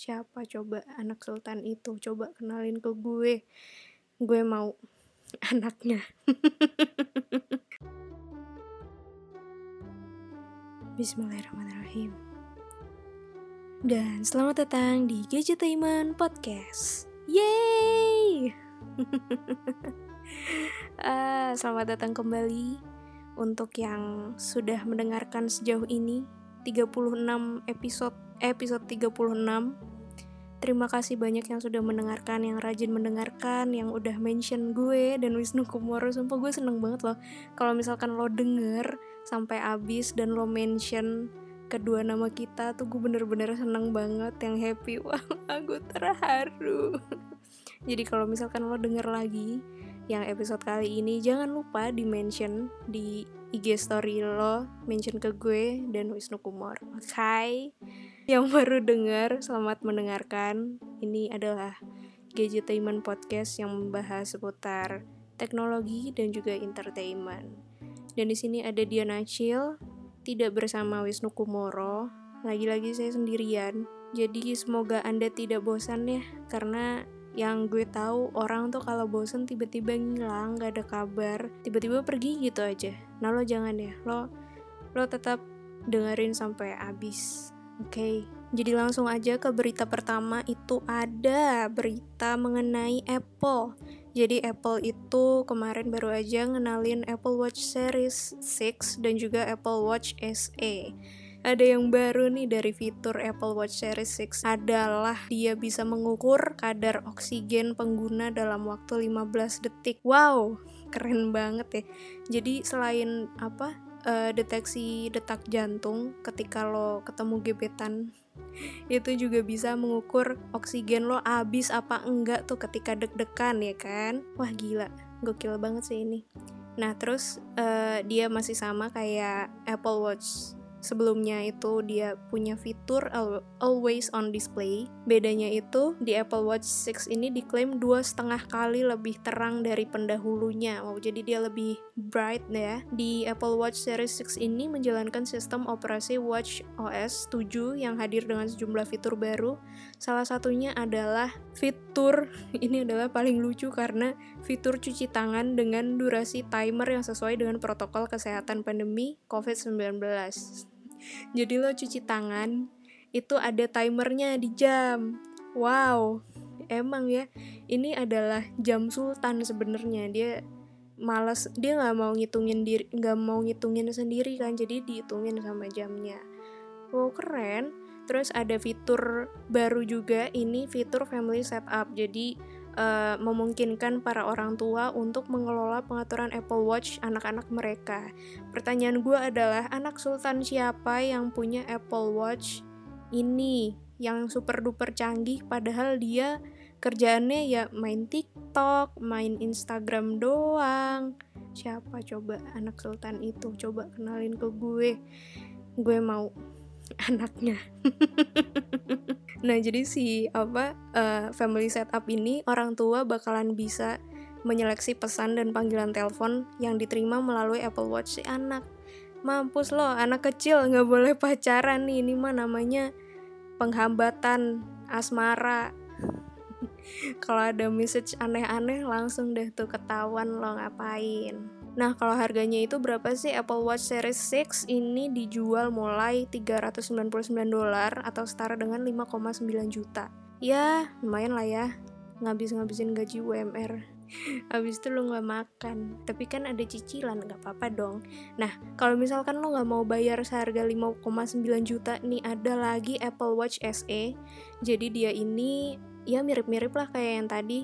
Siapa coba anak sultan itu? Coba kenalin ke gue. Gue mau anaknya. Bismillahirrahmanirrahim. Dan selamat datang di Gadgetainment Podcast. Yeay! uh, selamat datang kembali untuk yang sudah mendengarkan sejauh ini 36 episode episode 36 Terima kasih banyak yang sudah mendengarkan, yang rajin mendengarkan, yang udah mention gue dan Wisnu Kumoro. Sumpah gue seneng banget loh. Kalau misalkan lo denger sampai abis dan lo mention kedua nama kita tuh gue bener-bener seneng banget, yang happy. Wah, aku terharu. Jadi kalau misalkan lo denger lagi yang episode kali ini, jangan lupa di mention di IG story lo, mention ke gue dan Wisnu Kumor. Oke. Okay? Yang baru dengar, selamat mendengarkan. Ini adalah Gadgetainment Podcast yang membahas seputar teknologi dan juga entertainment. Dan di sini ada Diana Chill, tidak bersama Wisnu Kumoro. Lagi-lagi saya sendirian. Jadi semoga Anda tidak bosan ya, karena yang gue tahu orang tuh kalau bosan tiba-tiba ngilang, gak ada kabar, tiba-tiba pergi gitu aja. Nah lo jangan ya, lo lo tetap dengerin sampai habis. Oke, jadi langsung aja ke berita pertama itu ada berita mengenai Apple. Jadi Apple itu kemarin baru aja ngenalin Apple Watch Series 6 dan juga Apple Watch SE. Ada yang baru nih dari fitur Apple Watch Series 6 adalah dia bisa mengukur kadar oksigen pengguna dalam waktu 15 detik. Wow, keren banget ya. Jadi selain apa uh, deteksi detak jantung ketika lo ketemu gebetan itu juga bisa mengukur oksigen lo habis apa enggak tuh ketika deg-degan ya kan? Wah gila. Gokil banget sih ini. Nah terus uh, dia masih sama kayak Apple Watch Sebelumnya itu dia punya fitur always on display. Bedanya itu di Apple Watch 6 ini diklaim dua setengah kali lebih terang dari pendahulunya. Wow, jadi dia lebih bright ya. Di Apple Watch Series 6 ini menjalankan sistem operasi Watch OS 7 yang hadir dengan sejumlah fitur baru. Salah satunya adalah fitur ini adalah paling lucu karena fitur cuci tangan dengan durasi timer yang sesuai dengan protokol kesehatan pandemi COVID-19. Jadi lo cuci tangan itu ada timernya di jam. Wow, emang ya. Ini adalah jam sultan sebenarnya. Dia malas dia nggak mau ngitungin diri nggak mau ngitungin sendiri kan jadi dihitungin sama jamnya. Wow keren. Terus ada fitur baru juga. Ini fitur family setup. Jadi uh, memungkinkan para orang tua untuk mengelola pengaturan Apple Watch anak-anak mereka. Pertanyaan gue adalah, anak sultan siapa yang punya Apple Watch ini yang super duper canggih padahal dia kerjaannya ya main TikTok, main Instagram doang. Siapa coba anak sultan itu? Coba kenalin ke gue. Gue mau anaknya. nah, jadi si apa uh, family setup ini orang tua bakalan bisa menyeleksi pesan dan panggilan telepon yang diterima melalui Apple Watch si anak. Mampus loh, anak kecil nggak boleh pacaran nih. Ini mah namanya penghambatan asmara. Kalau ada message aneh-aneh langsung deh tuh ketahuan lo ngapain. Nah, kalau harganya itu berapa sih Apple Watch Series 6 ini dijual mulai 399 dolar atau setara dengan 5,9 juta. Ya, lumayan lah ya. Ngabis-ngabisin gaji UMR. Habis itu lo nggak makan, tapi kan ada cicilan, nggak apa-apa dong. Nah, kalau misalkan lo nggak mau bayar seharga 5,9 juta, nih ada lagi Apple Watch SE. Jadi dia ini ya mirip-mirip lah kayak yang tadi.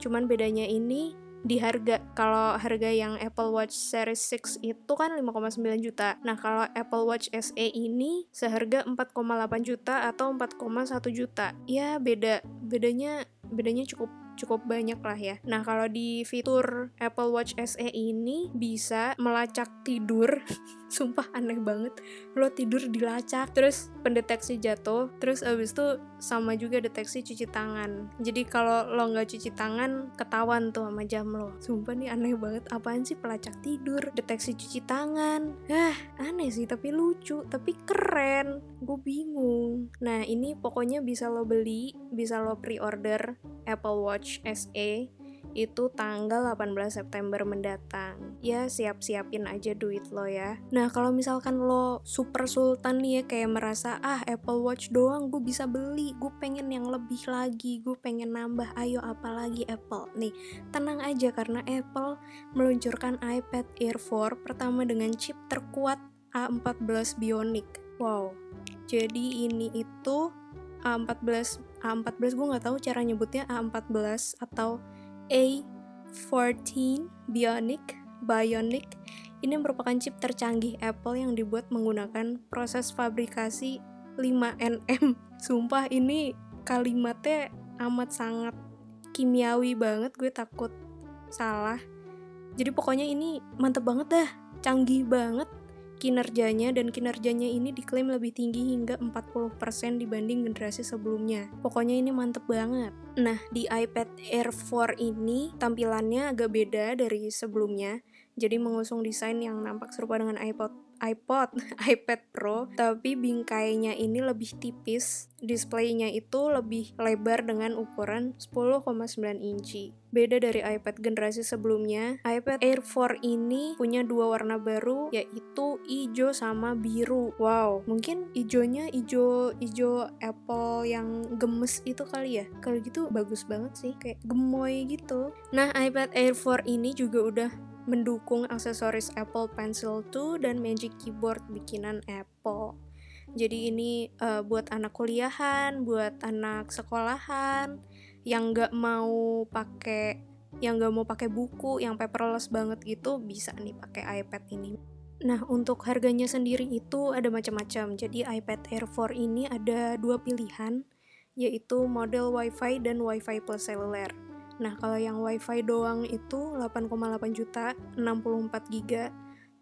Cuman bedanya ini di harga kalau harga yang Apple Watch Series 6 itu kan 5,9 juta. Nah, kalau Apple Watch SE ini seharga 4,8 juta atau 4,1 juta. Ya beda bedanya bedanya cukup cukup banyak lah ya. Nah, kalau di fitur Apple Watch SE ini bisa melacak tidur. Sumpah aneh banget. Lo tidur dilacak, terus pendeteksi jatuh, terus abis itu sama juga deteksi cuci tangan. Jadi kalau lo nggak cuci tangan, ketahuan tuh sama jam lo. Sumpah nih aneh banget. Apaan sih pelacak tidur, deteksi cuci tangan? Ah, aneh sih, tapi lucu, tapi keren gue bingung nah ini pokoknya bisa lo beli bisa lo pre-order Apple Watch SE itu tanggal 18 September mendatang. Ya siap-siapin aja duit lo ya. Nah kalau misalkan lo super sultan nih ya kayak merasa ah Apple Watch doang gue bisa beli, gue pengen yang lebih lagi, gue pengen nambah, ayo apalagi Apple. Nih tenang aja karena Apple meluncurkan iPad Air 4 pertama dengan chip terkuat A14 Bionic. Wow, jadi ini itu A14 A14 gue nggak tahu cara nyebutnya A14 atau A14 Bionic Bionic ini merupakan chip tercanggih Apple yang dibuat menggunakan proses fabrikasi 5nm. Sumpah ini kalimatnya amat sangat kimiawi banget, gue takut salah. Jadi pokoknya ini mantep banget dah, canggih banget kinerjanya dan kinerjanya ini diklaim lebih tinggi hingga 40% dibanding generasi sebelumnya. Pokoknya ini mantep banget. Nah, di iPad Air 4 ini tampilannya agak beda dari sebelumnya. Jadi mengusung desain yang nampak serupa dengan iPod iPod, iPad Pro, tapi bingkainya ini lebih tipis. Displaynya itu lebih lebar dengan ukuran 10,9 inci. Beda dari iPad generasi sebelumnya, iPad Air 4 ini punya dua warna baru, yaitu hijau sama biru. Wow, mungkin hijaunya hijau hijau Apple yang gemes itu kali ya. Kalau gitu bagus banget sih, kayak gemoy gitu. Nah, iPad Air 4 ini juga udah mendukung aksesoris Apple Pencil 2 dan Magic Keyboard bikinan Apple. Jadi ini uh, buat anak kuliahan, buat anak sekolahan yang nggak mau pakai yang nggak mau pakai buku, yang paperless banget gitu bisa nih pakai iPad ini. Nah, untuk harganya sendiri itu ada macam-macam. Jadi iPad Air 4 ini ada dua pilihan, yaitu model WiFi dan WiFi plus seluler. Nah, kalau yang WiFi doang itu 8,8 juta, 64 giga.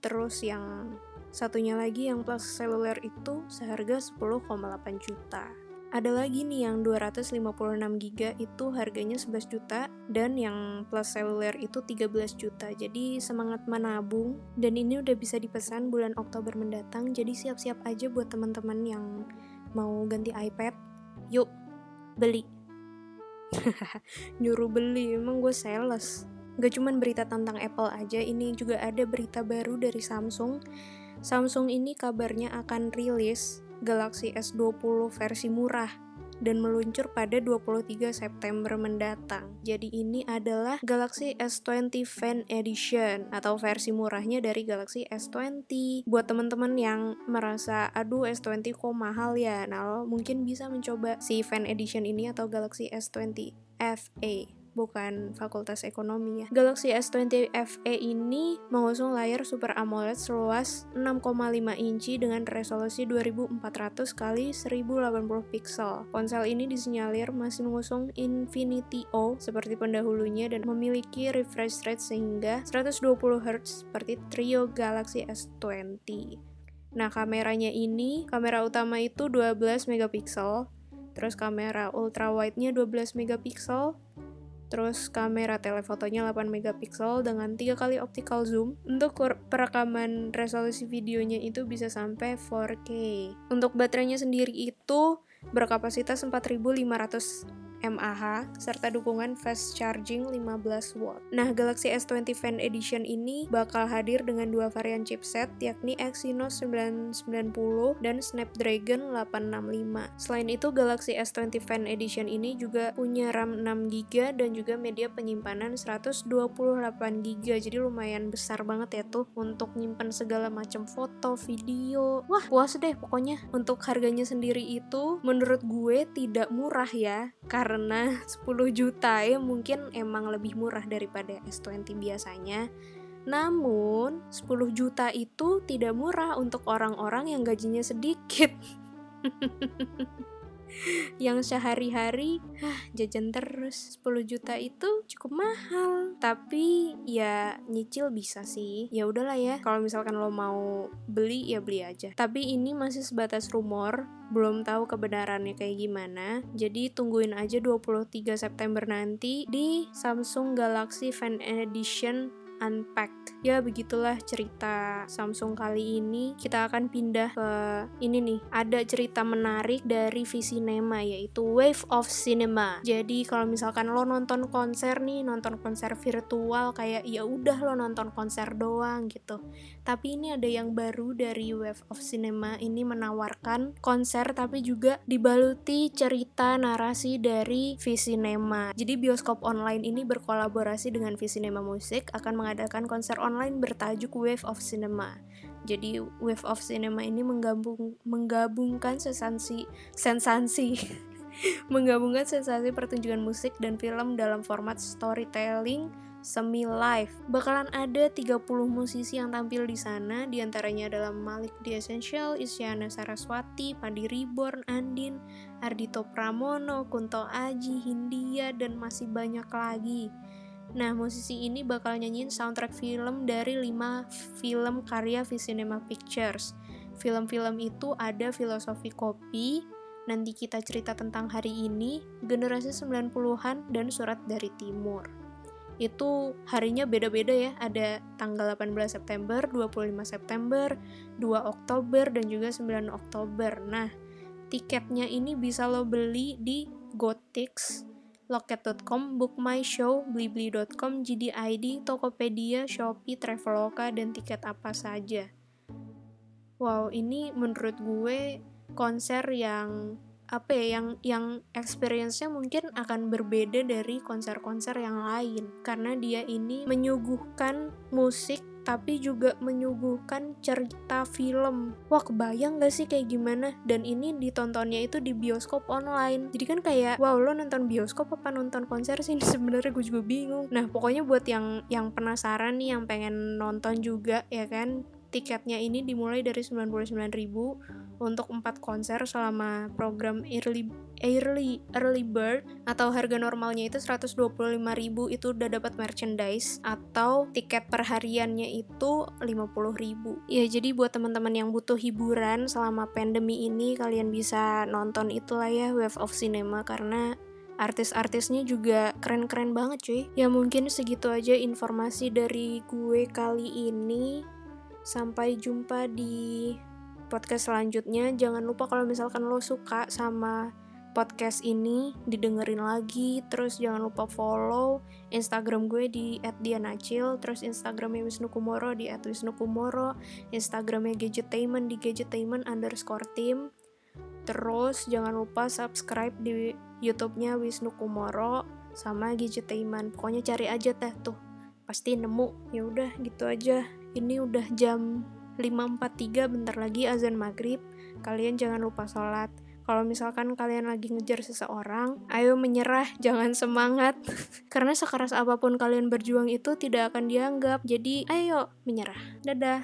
Terus yang satunya lagi yang plus seluler itu seharga 10,8 juta. Ada lagi nih yang 256 giga itu harganya 11 juta dan yang plus seluler itu 13 juta. Jadi semangat menabung dan ini udah bisa dipesan bulan Oktober mendatang. Jadi siap-siap aja buat teman-teman yang mau ganti iPad. Yuk, beli nyuruh beli emang gue sales. Gak cuman berita tentang Apple aja ini juga ada berita baru dari Samsung. Samsung ini kabarnya akan rilis Galaxy S20 versi murah dan meluncur pada 23 September mendatang. Jadi ini adalah Galaxy S20 Fan Edition atau versi murahnya dari Galaxy S20. Buat teman-teman yang merasa aduh S20 kok mahal ya, nah lo mungkin bisa mencoba si Fan Edition ini atau Galaxy S20 FA bukan Fakultas Ekonomi ya. Galaxy S20 FE ini mengusung layar Super AMOLED seluas 6,5 inci dengan resolusi 2400 x 1080 pixel. Ponsel ini disinyalir masih mengusung Infinity O seperti pendahulunya dan memiliki refresh rate sehingga 120 Hz seperti trio Galaxy S20. Nah, kameranya ini, kamera utama itu 12 megapiksel, terus kamera ultra wide-nya 12 megapiksel, Terus kamera telefotonya 8 megapiksel dengan 3 kali optical zoom. Untuk perekaman resolusi videonya itu bisa sampai 4K. Untuk baterainya sendiri itu berkapasitas 4500 mAh serta dukungan fast charging 15 watt. Nah, Galaxy S20 Fan Edition ini bakal hadir dengan dua varian chipset yakni Exynos 990 dan Snapdragon 865. Selain itu, Galaxy S20 Fan Edition ini juga punya RAM 6GB dan juga media penyimpanan 128GB. Jadi lumayan besar banget ya tuh untuk nyimpan segala macam foto, video. Wah, puas deh pokoknya. Untuk harganya sendiri itu menurut gue tidak murah ya. Karena karena 10 juta ya mungkin emang lebih murah daripada S20 biasanya. Namun, 10 juta itu tidak murah untuk orang-orang yang gajinya sedikit. yang sehari-hari ah, jajan terus. 10 juta itu cukup mahal. Tapi ya nyicil bisa sih. Ya udahlah ya kalau misalkan lo mau beli ya beli aja. Tapi ini masih sebatas rumor belum tahu kebenarannya kayak gimana. Jadi tungguin aja 23 September nanti di Samsung Galaxy Fan Edition Unpacked. Ya begitulah cerita Samsung kali ini. Kita akan pindah ke ini nih. Ada cerita menarik dari Visinema yaitu Wave of Cinema. Jadi kalau misalkan lo nonton konser nih, nonton konser virtual kayak ya udah lo nonton konser doang gitu. Tapi ini ada yang baru dari Wave of Cinema ini menawarkan konser tapi juga dibaluti cerita narasi dari Visinema. Jadi bioskop online ini berkolaborasi dengan Visinema Musik akan mengadakan konser online bertajuk Wave of Cinema. Jadi Wave of Cinema ini menggabung menggabungkan sensasi sensasi menggabungkan sensasi pertunjukan musik dan film dalam format storytelling semi live. Bakalan ada 30 musisi yang tampil di sana, di antaranya adalah Malik The Essential, Isyana Saraswati, Padi Reborn, Andin, Ardito Pramono, Kunto Aji, Hindia, dan masih banyak lagi. Nah, musisi ini bakal nyanyiin soundtrack film dari 5 film karya Visinema Pictures. Film-film itu ada Filosofi Kopi, Nanti kita cerita tentang hari ini, Generasi 90-an, dan Surat dari Timur. Itu harinya beda-beda ya. Ada tanggal 18 September 25 September 2 Oktober dan juga 9 Oktober. Nah tiketnya ini bisa lo beli di Gotix Loket.com, Book My Show, Blibli.com, GDID, Tokopedia, Shopee, Traveloka, dan tiket apa saja. Wow, ini menurut gue konser yang apa ya yang yang experience-nya mungkin akan berbeda dari konser-konser yang lain karena dia ini menyuguhkan musik tapi juga menyuguhkan cerita film. Wah, kebayang gak sih kayak gimana? Dan ini ditontonnya itu di bioskop online. Jadi kan kayak, wow, lo nonton bioskop apa nonton konser sih? Sebenarnya gue juga bingung. Nah, pokoknya buat yang yang penasaran nih, yang pengen nonton juga, ya kan? Tiketnya ini dimulai dari 99.000 untuk 4 konser selama program early early early bird atau harga normalnya itu 125.000 itu udah dapat merchandise atau tiket perhariannya itu 50.000. Ya jadi buat teman-teman yang butuh hiburan selama pandemi ini kalian bisa nonton itulah ya Wave of Cinema karena artis-artisnya juga keren-keren banget cuy. Ya mungkin segitu aja informasi dari gue kali ini. Sampai jumpa di podcast selanjutnya. Jangan lupa kalau misalkan lo suka sama podcast ini, didengerin lagi. Terus jangan lupa follow Instagram gue di @dianacil, terus Instagramnya Wisnu Kumoro di @wisnukumoro, Instagramnya Gadgetainment di gadgetainment underscore team. Terus jangan lupa subscribe di YouTube-nya Wisnu Kumoro sama Gadgetainment. Pokoknya cari aja teh tuh. Pasti nemu. Ya udah gitu aja ini udah jam 5.43 bentar lagi azan maghrib kalian jangan lupa sholat kalau misalkan kalian lagi ngejar seseorang, ayo menyerah, jangan semangat. Karena sekeras apa pun kalian berjuang itu tidak akan dianggap. Jadi, ayo menyerah. Dadah.